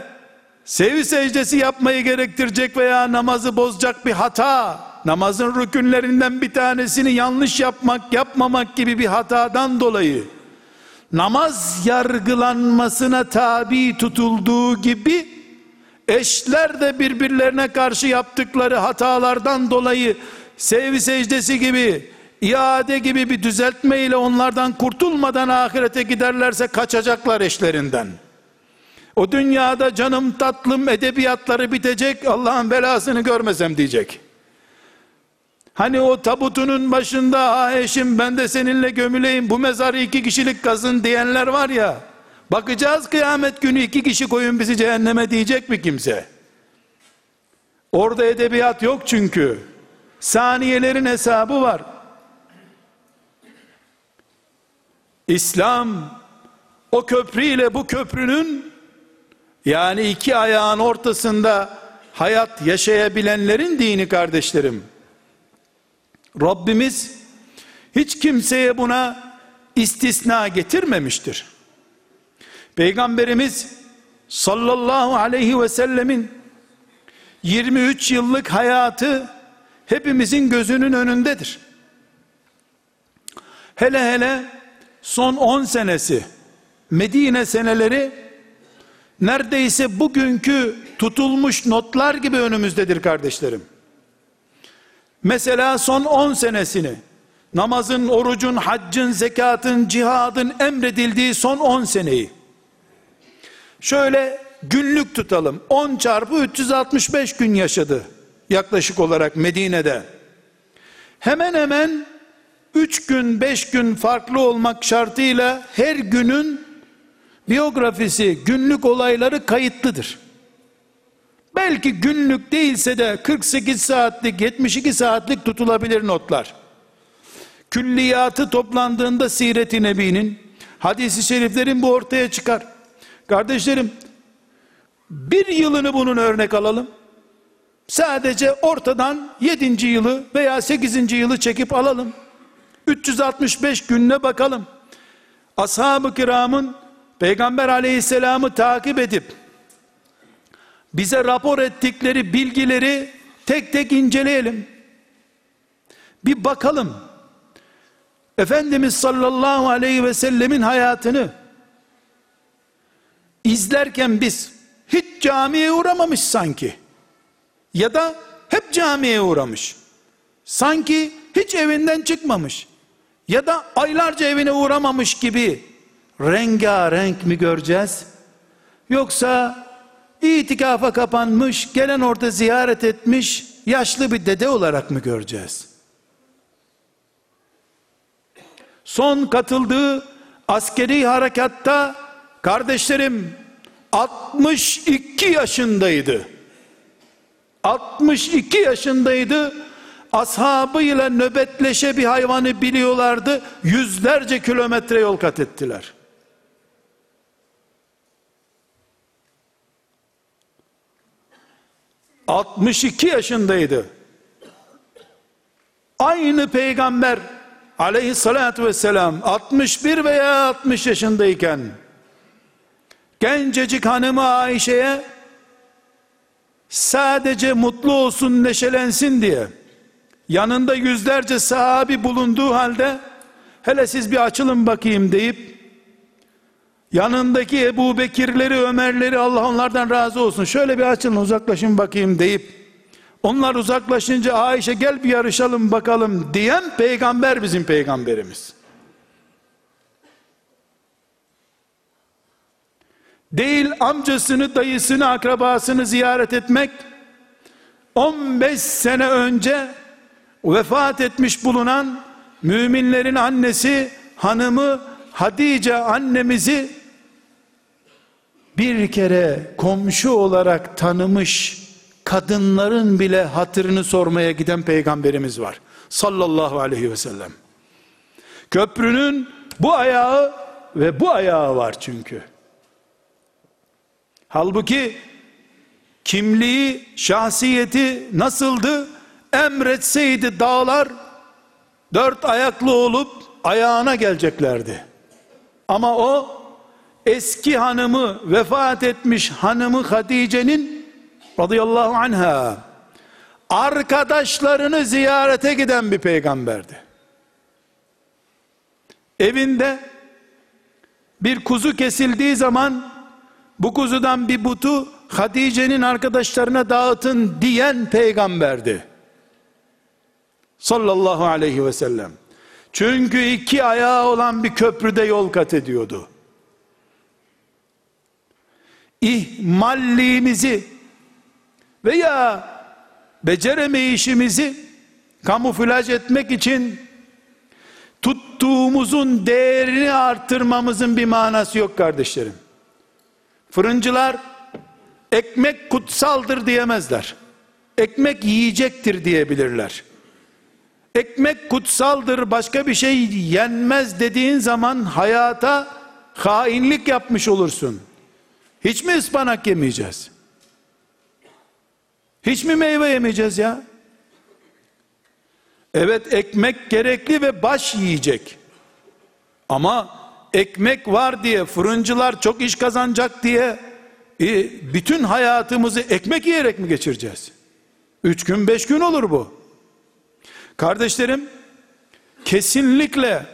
sevi secdesi yapmayı gerektirecek veya namazı bozacak bir hata, namazın rükünlerinden bir tanesini yanlış yapmak, yapmamak gibi bir hatadan dolayı namaz yargılanmasına tabi tutulduğu gibi eşler de birbirlerine karşı yaptıkları hatalardan dolayı sevgi secdesi gibi iade gibi bir düzeltme ile onlardan kurtulmadan ahirete giderlerse kaçacaklar eşlerinden. O dünyada canım tatlım edebiyatları bitecek Allah'ın belasını görmesem diyecek. Hani o tabutunun başında ha eşim ben de seninle gömüleyim bu mezarı iki kişilik kazın diyenler var ya bakacağız kıyamet günü iki kişi koyun bizi cehenneme diyecek mi kimse? Orada edebiyat yok çünkü. Saniyelerin hesabı var. İslam o köprü ile bu köprünün yani iki ayağın ortasında hayat yaşayabilenlerin dini kardeşlerim. Rabbimiz hiç kimseye buna istisna getirmemiştir. Peygamberimiz sallallahu aleyhi ve sellemin 23 yıllık hayatı hepimizin gözünün önündedir. Hele hele son 10 senesi Medine seneleri neredeyse bugünkü tutulmuş notlar gibi önümüzdedir kardeşlerim. Mesela son 10 senesini namazın, orucun, haccın, zekatın, cihadın emredildiği son 10 seneyi şöyle günlük tutalım. 10 çarpı 365 gün yaşadı yaklaşık olarak Medine'de. Hemen hemen 3 gün 5 gün farklı olmak şartıyla her günün biyografisi, günlük olayları kayıtlıdır. Belki günlük değilse de 48 saatlik 72 saatlik tutulabilir notlar. Külliyatı toplandığında Siret-i Nebi'nin hadisi şeriflerin bu ortaya çıkar. Kardeşlerim bir yılını bunun örnek alalım. Sadece ortadan 7. yılı veya 8. yılı çekip alalım. 365 gününe bakalım. Ashab-ı kiramın Peygamber aleyhisselamı takip edip bize rapor ettikleri bilgileri tek tek inceleyelim. Bir bakalım. Efendimiz sallallahu aleyhi ve sellemin hayatını izlerken biz hiç camiye uğramamış sanki. Ya da hep camiye uğramış. Sanki hiç evinden çıkmamış. Ya da aylarca evine uğramamış gibi rengarenk mi göreceğiz? Yoksa itikafa kapanmış, gelen orada ziyaret etmiş, yaşlı bir dede olarak mı göreceğiz? Son katıldığı askeri harekatta kardeşlerim 62 yaşındaydı. 62 yaşındaydı. Ashabıyla nöbetleşe bir hayvanı biliyorlardı. Yüzlerce kilometre yol kat ettiler. ...62 yaşındaydı. Aynı peygamber aleyhissalatü vesselam 61 veya 60 yaşındayken gencecik hanımı Ayşe'ye sadece mutlu olsun neşelensin diye yanında yüzlerce sahabi bulunduğu halde hele siz bir açılın bakayım deyip yanındaki Ebu Bekirleri Ömerleri Allah onlardan razı olsun şöyle bir açılın uzaklaşın bakayım deyip onlar uzaklaşınca Ayşe gel bir yarışalım bakalım diyen peygamber bizim peygamberimiz. Değil amcasını, dayısını, akrabasını ziyaret etmek 15 sene önce vefat etmiş bulunan müminlerin annesi hanımı Hatice annemizi bir kere komşu olarak tanımış kadınların bile hatırını sormaya giden peygamberimiz var. Sallallahu aleyhi ve sellem. Köprünün bu ayağı ve bu ayağı var çünkü. Halbuki kimliği, şahsiyeti nasıldı? Emretseydi dağlar dört ayaklı olup ayağına geleceklerdi. Ama o eski hanımı vefat etmiş hanımı Hatice'nin radıyallahu anha arkadaşlarını ziyarete giden bir peygamberdi. Evinde bir kuzu kesildiği zaman bu kuzudan bir butu Hatice'nin arkadaşlarına dağıtın diyen peygamberdi. Sallallahu aleyhi ve sellem. Çünkü iki ayağı olan bir köprüde yol kat ediyordu. İhmalliğimizi veya beceremeyişimizi kamuflaj etmek için tuttuğumuzun değerini arttırmamızın bir manası yok kardeşlerim. Fırıncılar ekmek kutsaldır diyemezler. Ekmek yiyecektir diyebilirler. Ekmek kutsaldır başka bir şey yenmez dediğin zaman hayata hainlik yapmış olursun. Hiç mi ıspanak yemeyeceğiz? Hiç mi meyve yemeyeceğiz ya? Evet ekmek gerekli ve baş yiyecek. Ama ekmek var diye fırıncılar çok iş kazanacak diye e, bütün hayatımızı ekmek yiyerek mi geçireceğiz? Üç gün beş gün olur bu. Kardeşlerim kesinlikle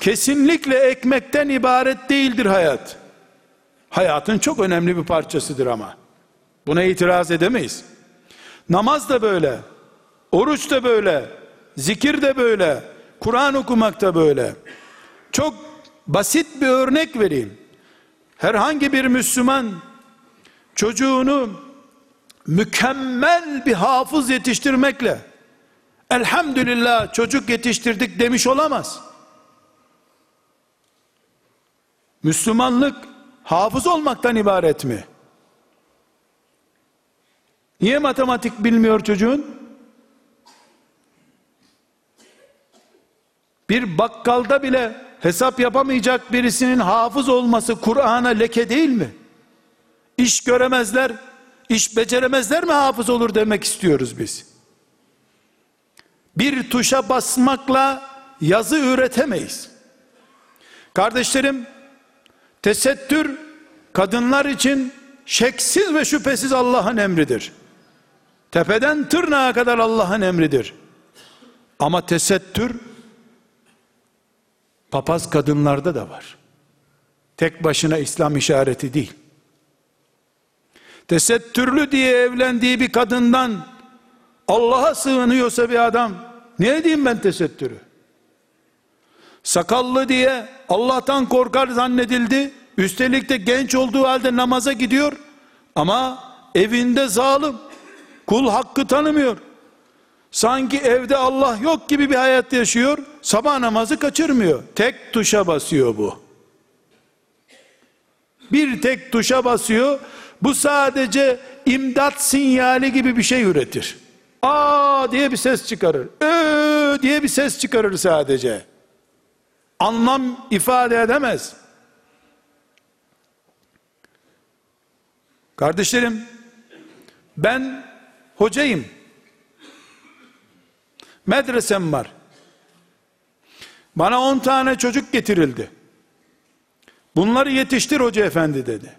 kesinlikle ekmekten ibaret değildir hayat. Hayatın çok önemli bir parçasıdır ama. Buna itiraz edemeyiz. Namaz da böyle. Oruç da böyle. Zikir de böyle. Kur'an okumak da böyle. Çok basit bir örnek vereyim. Herhangi bir Müslüman çocuğunu mükemmel bir hafız yetiştirmekle elhamdülillah çocuk yetiştirdik demiş olamaz. Müslümanlık hafız olmaktan ibaret mi? Niye matematik bilmiyor çocuğun? Bir bakkalda bile hesap yapamayacak birisinin hafız olması Kur'an'a leke değil mi? İş göremezler, iş beceremezler mi hafız olur demek istiyoruz biz. Bir tuşa basmakla yazı üretemeyiz. Kardeşlerim, tesettür kadınlar için şeksiz ve şüphesiz Allah'ın emridir. Tepeden tırnağa kadar Allah'ın emridir. Ama tesettür Papaz kadınlarda da var. Tek başına İslam işareti değil. Tesettürlü diye evlendiği bir kadından Allah'a sığınıyorsa bir adam ne edeyim ben tesettürü? Sakallı diye Allah'tan korkar zannedildi. Üstelik de genç olduğu halde namaza gidiyor. Ama evinde zalim. Kul hakkı tanımıyor. Sanki evde Allah yok gibi bir hayat yaşıyor. Sabah namazı kaçırmıyor. Tek tuşa basıyor bu. Bir tek tuşa basıyor. Bu sadece imdat sinyali gibi bir şey üretir. Aa diye bir ses çıkarır. Ö diye bir ses çıkarır sadece. Anlam ifade edemez. Kardeşlerim, ben hocayım. Medresem var. Bana on tane çocuk getirildi. Bunları yetiştir hoca efendi dedi.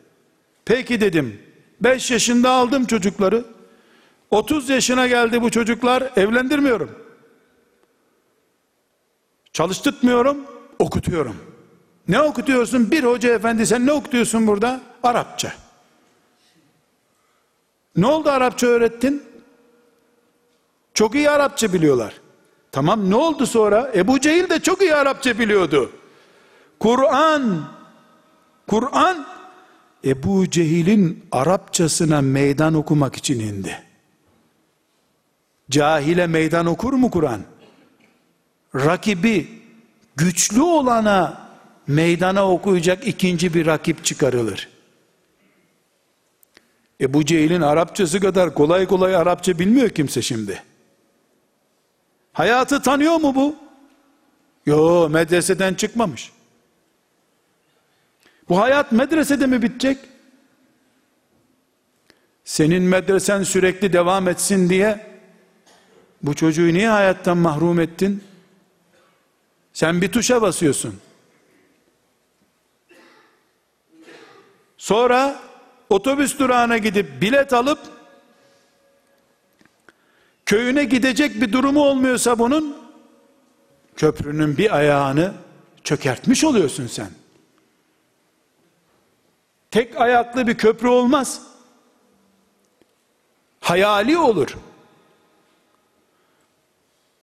Peki dedim. Beş yaşında aldım çocukları. 30 yaşına geldi bu çocuklar evlendirmiyorum. Çalıştırtmıyorum, okutuyorum. Ne okutuyorsun? Bir hoca efendi sen ne okutuyorsun burada? Arapça. Ne oldu Arapça öğrettin? Çok iyi Arapça biliyorlar. Tamam ne oldu sonra? Ebu Cehil de çok iyi Arapça biliyordu. Kur'an Kur'an Ebu Cehil'in Arapçasına meydan okumak için indi. Cahile meydan okur mu Kur'an? Rakibi güçlü olana meydana okuyacak ikinci bir rakip çıkarılır. Ebu Cehil'in Arapçası kadar kolay kolay Arapça bilmiyor kimse şimdi. Hayatı tanıyor mu bu? Yo medreseden çıkmamış. Bu hayat medresede mi bitecek? Senin medresen sürekli devam etsin diye bu çocuğu niye hayattan mahrum ettin? Sen bir tuşa basıyorsun. Sonra otobüs durağına gidip bilet alıp köyüne gidecek bir durumu olmuyorsa bunun köprünün bir ayağını çökertmiş oluyorsun sen. Tek ayaklı bir köprü olmaz. Hayali olur.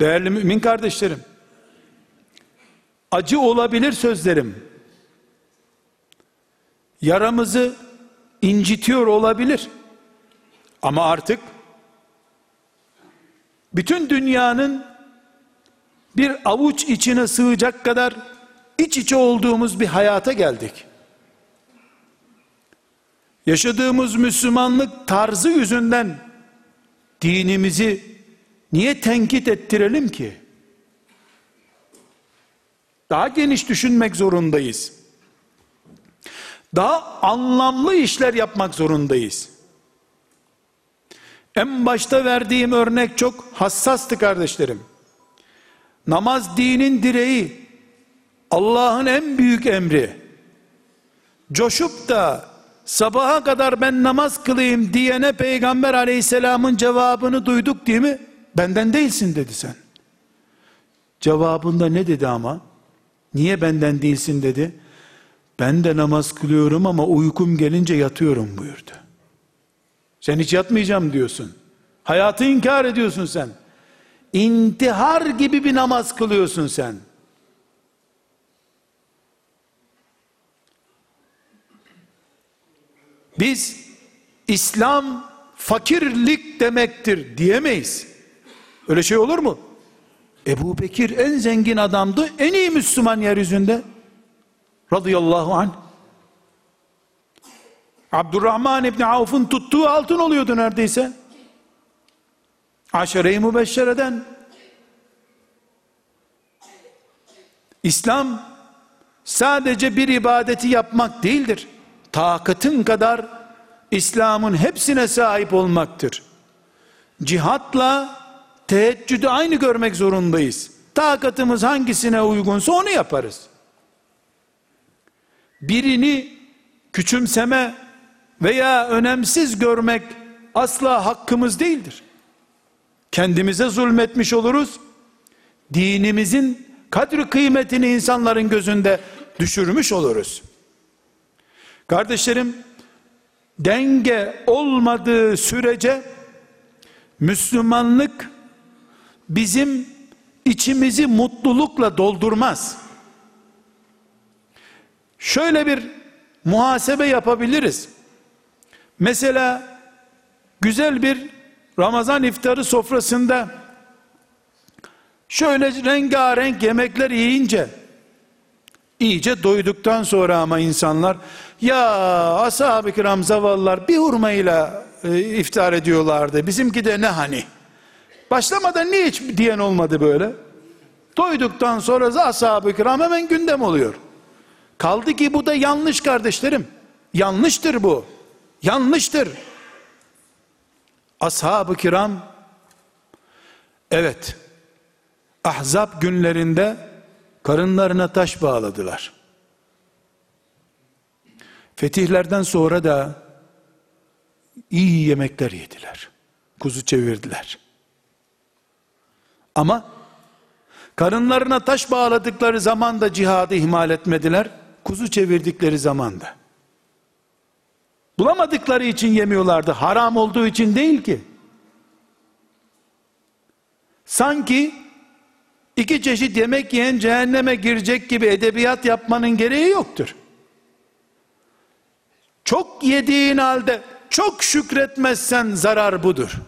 Değerli mümin kardeşlerim, acı olabilir sözlerim. Yaramızı incitiyor olabilir. Ama artık bütün dünyanın bir avuç içine sığacak kadar iç içe olduğumuz bir hayata geldik. Yaşadığımız Müslümanlık tarzı yüzünden dinimizi niye tenkit ettirelim ki? Daha geniş düşünmek zorundayız. Daha anlamlı işler yapmak zorundayız. En başta verdiğim örnek çok hassastı kardeşlerim. Namaz dinin direği, Allah'ın en büyük emri. Coşup da sabaha kadar ben namaz kılayım diyene peygamber aleyhisselamın cevabını duyduk değil mi? Benden değilsin dedi sen. Cevabında ne dedi ama? Niye benden değilsin dedi? Ben de namaz kılıyorum ama uykum gelince yatıyorum buyurdu. Sen hiç yatmayacağım diyorsun. Hayatı inkar ediyorsun sen. İntihar gibi bir namaz kılıyorsun sen. Biz İslam fakirlik demektir diyemeyiz. Öyle şey olur mu? Ebu Bekir en zengin adamdı, en iyi Müslüman yeryüzünde. Radıyallahu anh. Abdurrahman İbni Avf'ın tuttuğu altın oluyordu neredeyse. Aşere-i Mübeşşere'den. İslam sadece bir ibadeti yapmak değildir. Takatın kadar İslam'ın hepsine sahip olmaktır. Cihatla teheccüdü aynı görmek zorundayız. Takatımız hangisine uygunsa onu yaparız. Birini küçümseme veya önemsiz görmek asla hakkımız değildir. Kendimize zulmetmiş oluruz. Dinimizin kadri kıymetini insanların gözünde düşürmüş oluruz. Kardeşlerim, denge olmadığı sürece Müslümanlık bizim içimizi mutlulukla doldurmaz. Şöyle bir muhasebe yapabiliriz. Mesela güzel bir Ramazan iftarı sofrasında şöyle rengarenk yemekler yiyince iyice doyduktan sonra ama insanlar ya ashab-ı kiram zavallılar bir hurmayla e, iftar ediyorlardı bizimki de ne hani başlamadan niye hiç diyen olmadı böyle? Doyduktan sonra ashab-ı kiram hemen gündem oluyor. Kaldı ki bu da yanlış kardeşlerim. Yanlıştır bu. Yanlıştır. Ashab-ı kiram evet ahzab günlerinde karınlarına taş bağladılar. Fetihlerden sonra da iyi yemekler yediler. Kuzu çevirdiler ama karınlarına taş bağladıkları zaman da cihadı ihmal etmediler kuzu çevirdikleri zaman da Bulamadıkları için yemiyorlardı. Haram olduğu için değil ki. Sanki iki çeşit yemek yiyen cehenneme girecek gibi edebiyat yapmanın gereği yoktur. Çok yediğin halde çok şükretmezsen zarar budur.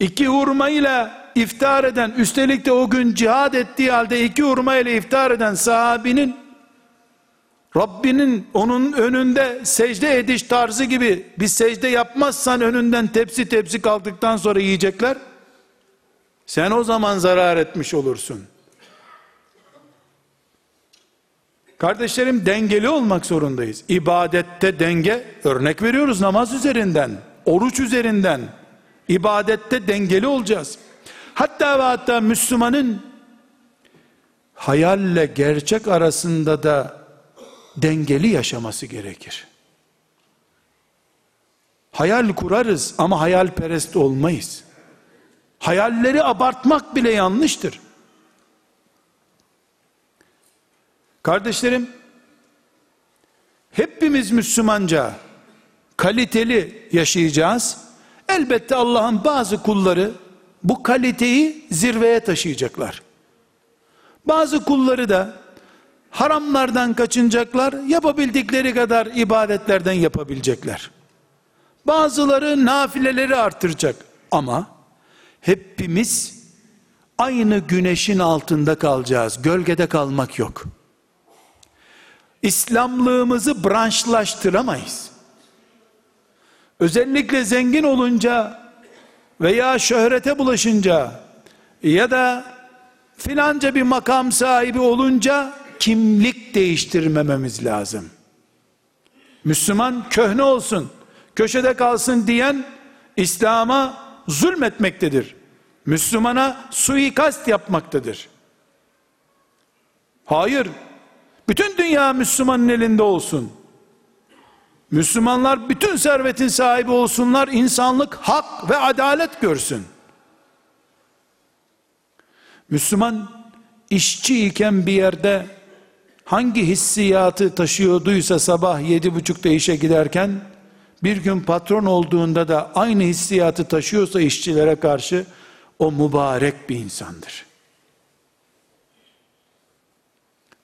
İki hurma ile iftar eden, üstelik de o gün cihad ettiği halde iki hurma ile iftar eden sahabinin Rabbinin onun önünde secde ediş tarzı gibi bir secde yapmazsan önünden tepsi tepsi kaldıktan sonra yiyecekler. Sen o zaman zarar etmiş olursun. Kardeşlerim dengeli olmak zorundayız. İbadette denge örnek veriyoruz namaz üzerinden, oruç üzerinden. İbadette dengeli olacağız. Hatta ve hatta Müslümanın hayalle gerçek arasında da dengeli yaşaması gerekir. Hayal kurarız ama hayalperest olmayız. Hayalleri abartmak bile yanlıştır. Kardeşlerim, hepimiz Müslümanca kaliteli yaşayacağız. Elbette Allah'ın bazı kulları bu kaliteyi zirveye taşıyacaklar. Bazı kulları da haramlardan kaçınacaklar, yapabildikleri kadar ibadetlerden yapabilecekler. Bazıları nafileleri artıracak ama hepimiz aynı güneşin altında kalacağız. Gölgede kalmak yok. İslamlığımızı branşlaştıramayız. Özellikle zengin olunca veya şöhrete bulaşınca ya da filanca bir makam sahibi olunca kimlik değiştirmememiz lazım. Müslüman köhne olsun, köşede kalsın diyen İslam'a zulmetmektedir. Müslümana suikast yapmaktadır. Hayır, bütün dünya Müslümanın elinde olsun. Müslümanlar bütün servetin sahibi olsunlar, insanlık hak ve adalet görsün. Müslüman işçi iken bir yerde hangi hissiyatı taşıyorduysa sabah yedi buçukta işe giderken bir gün patron olduğunda da aynı hissiyatı taşıyorsa işçilere karşı o mübarek bir insandır.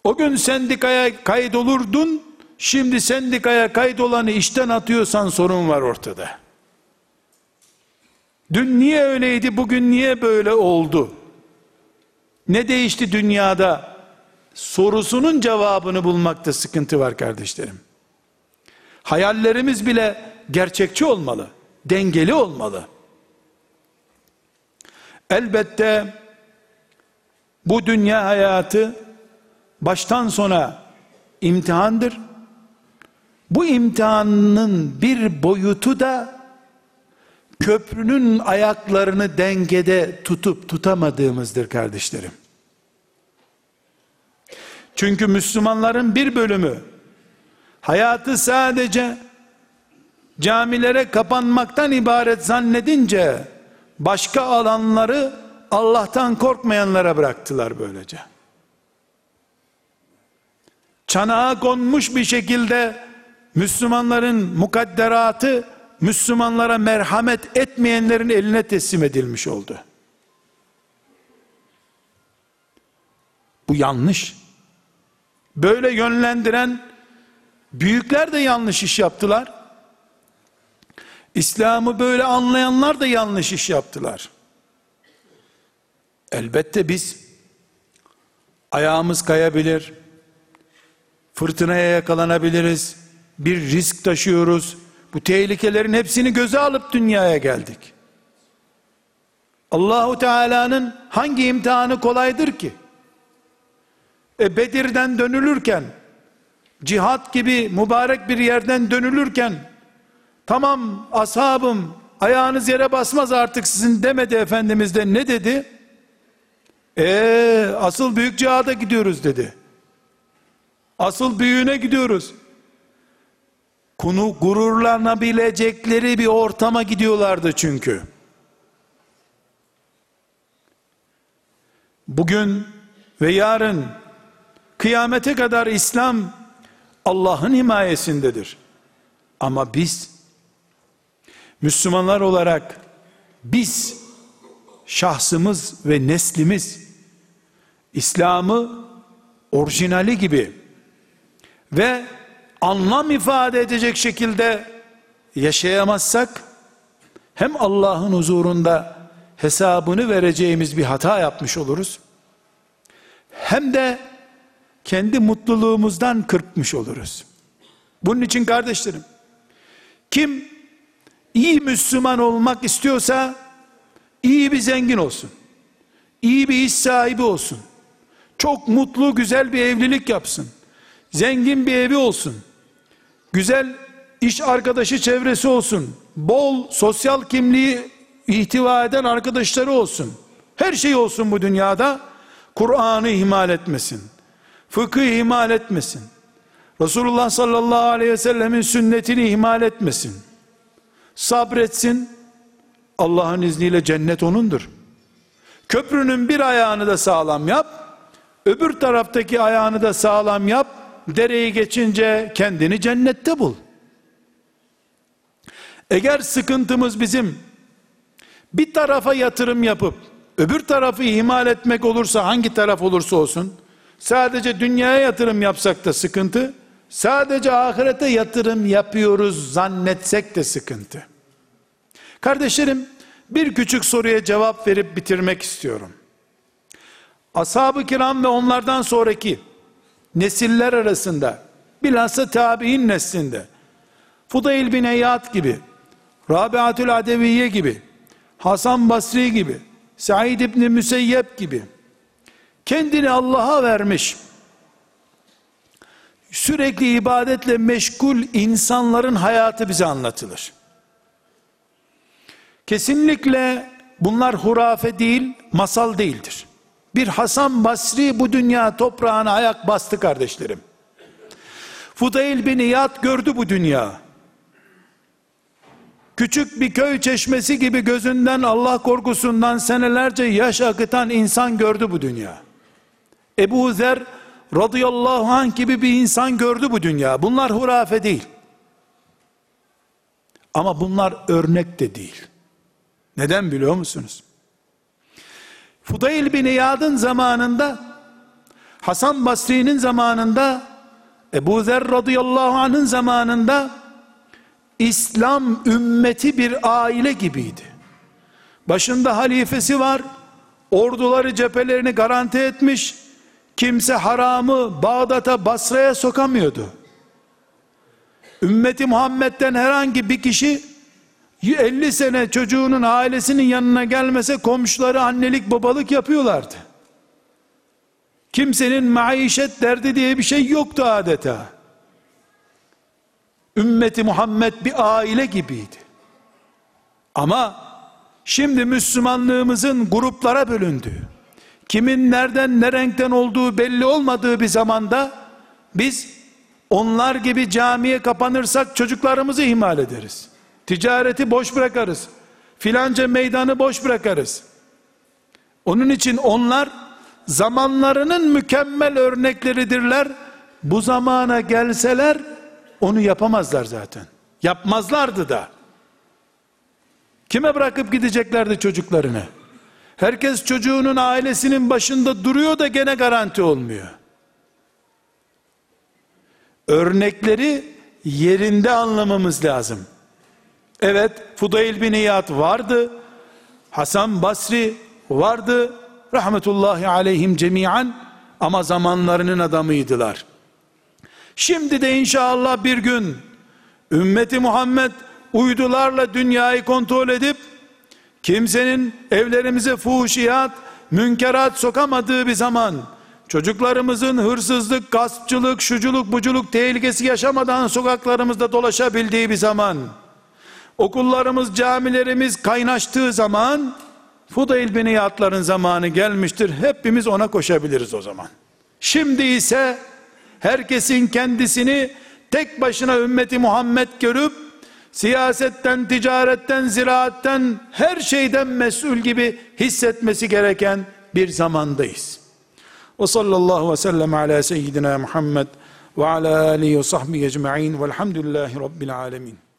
O gün sendikaya kaydolurdun, şimdi sendikaya kaydolanı işten atıyorsan sorun var ortada. Dün niye öyleydi, bugün niye böyle oldu? Ne değişti dünyada? sorusunun cevabını bulmakta sıkıntı var kardeşlerim. Hayallerimiz bile gerçekçi olmalı, dengeli olmalı. Elbette bu dünya hayatı baştan sona imtihandır. Bu imtihanın bir boyutu da köprünün ayaklarını dengede tutup tutamadığımızdır kardeşlerim. Çünkü Müslümanların bir bölümü hayatı sadece camilere kapanmaktan ibaret zannedince başka alanları Allah'tan korkmayanlara bıraktılar böylece. Çanağa konmuş bir şekilde Müslümanların mukadderatı Müslümanlara merhamet etmeyenlerin eline teslim edilmiş oldu. Bu yanlış. Böyle yönlendiren büyükler de yanlış iş yaptılar. İslam'ı böyle anlayanlar da yanlış iş yaptılar. Elbette biz ayağımız kayabilir, fırtınaya yakalanabiliriz, bir risk taşıyoruz. Bu tehlikelerin hepsini göze alıp dünyaya geldik. Allahu Teala'nın hangi imtihanı kolaydır ki? E Bedir'den dönülürken, cihat gibi mübarek bir yerden dönülürken, tamam ashabım ayağınız yere basmaz artık sizin demedi Efendimiz de ne dedi? Ee, asıl büyük cihada gidiyoruz dedi. Asıl büyüğüne gidiyoruz. Kunu gururlanabilecekleri bir ortama gidiyorlardı çünkü. Bugün ve yarın kıyamete kadar İslam Allah'ın himayesindedir. Ama biz Müslümanlar olarak biz şahsımız ve neslimiz İslam'ı orijinali gibi ve anlam ifade edecek şekilde yaşayamazsak hem Allah'ın huzurunda hesabını vereceğimiz bir hata yapmış oluruz. Hem de kendi mutluluğumuzdan kırpmış oluruz. Bunun için kardeşlerim kim iyi Müslüman olmak istiyorsa iyi bir zengin olsun. İyi bir iş sahibi olsun. Çok mutlu güzel bir evlilik yapsın. Zengin bir evi olsun. Güzel iş arkadaşı çevresi olsun. Bol sosyal kimliği ihtiva eden arkadaşları olsun. Her şey olsun bu dünyada. Kur'an'ı ihmal etmesin. Fıkıh ihmal etmesin. Resulullah sallallahu aleyhi ve sellemin sünnetini ihmal etmesin. Sabretsin. Allah'ın izniyle cennet onundur. Köprünün bir ayağını da sağlam yap. Öbür taraftaki ayağını da sağlam yap. Dereyi geçince kendini cennette bul. Eğer sıkıntımız bizim bir tarafa yatırım yapıp öbür tarafı ihmal etmek olursa hangi taraf olursa olsun sadece dünyaya yatırım yapsak da sıkıntı sadece ahirete yatırım yapıyoruz zannetsek de sıkıntı kardeşlerim bir küçük soruya cevap verip bitirmek istiyorum ashab-ı kiram ve onlardan sonraki nesiller arasında bilhassa tabi'in neslinde Fudayl bin Eyyad gibi Rabiatül Adeviye gibi Hasan Basri gibi Said İbni Müseyyep gibi kendini Allah'a vermiş sürekli ibadetle meşgul insanların hayatı bize anlatılır. Kesinlikle bunlar hurafe değil, masal değildir. Bir Hasan Basri bu dünya toprağına ayak bastı kardeşlerim. Fudayl bin İyad gördü bu dünya. Küçük bir köy çeşmesi gibi gözünden Allah korkusundan senelerce yaş akıtan insan gördü bu dünya. Ebu Zer radıyallahu anh gibi bir insan gördü bu dünya. Bunlar hurafe değil. Ama bunlar örnek de değil. Neden biliyor musunuz? Fudayl bin İyad'ın zamanında Hasan Basri'nin zamanında Ebu Zer radıyallahu anh'ın zamanında İslam ümmeti bir aile gibiydi. Başında halifesi var. Orduları cephelerini garanti etmiş. Kimse haramı Bağdat'a Basra'ya sokamıyordu. Ümmeti Muhammed'den herhangi bir kişi 50 sene çocuğunun ailesinin yanına gelmese komşuları annelik babalık yapıyorlardı. Kimsenin maişet derdi diye bir şey yoktu adeta. Ümmeti Muhammed bir aile gibiydi. Ama şimdi Müslümanlığımızın gruplara bölündüğü, kimin nereden ne renkten olduğu belli olmadığı bir zamanda biz onlar gibi camiye kapanırsak çocuklarımızı ihmal ederiz. Ticareti boş bırakarız. Filanca meydanı boş bırakarız. Onun için onlar zamanlarının mükemmel örnekleridirler. Bu zamana gelseler onu yapamazlar zaten. Yapmazlardı da. Kime bırakıp gideceklerdi çocuklarını? Herkes çocuğunun ailesinin başında duruyor da gene garanti olmuyor. Örnekleri yerinde anlamamız lazım. Evet, Fudayl bin İyad vardı. Hasan Basri vardı. Rahmetullahi aleyhim cemiyen ama zamanlarının adamıydılar. Şimdi de inşallah bir gün ümmeti Muhammed uydularla dünyayı kontrol edip kimsenin evlerimize fuhuşiyat, münkerat sokamadığı bir zaman çocuklarımızın hırsızlık, gaspçılık, şuculuk, buculuk tehlikesi yaşamadan sokaklarımızda dolaşabildiği bir zaman okullarımız, camilerimiz kaynaştığı zaman Fudayl bin İyad'ların zamanı gelmiştir. Hepimiz ona koşabiliriz o zaman. Şimdi ise herkesin kendisini tek başına ümmeti Muhammed görüp siyasetten, ticaretten, ziraatten her şeyden mesul gibi hissetmesi gereken bir zamandayız. Ve sallallahu ve sellem ala seyyidina Muhammed ve ala alihi ve sahbihi ecma'in velhamdülillahi rabbil alemin.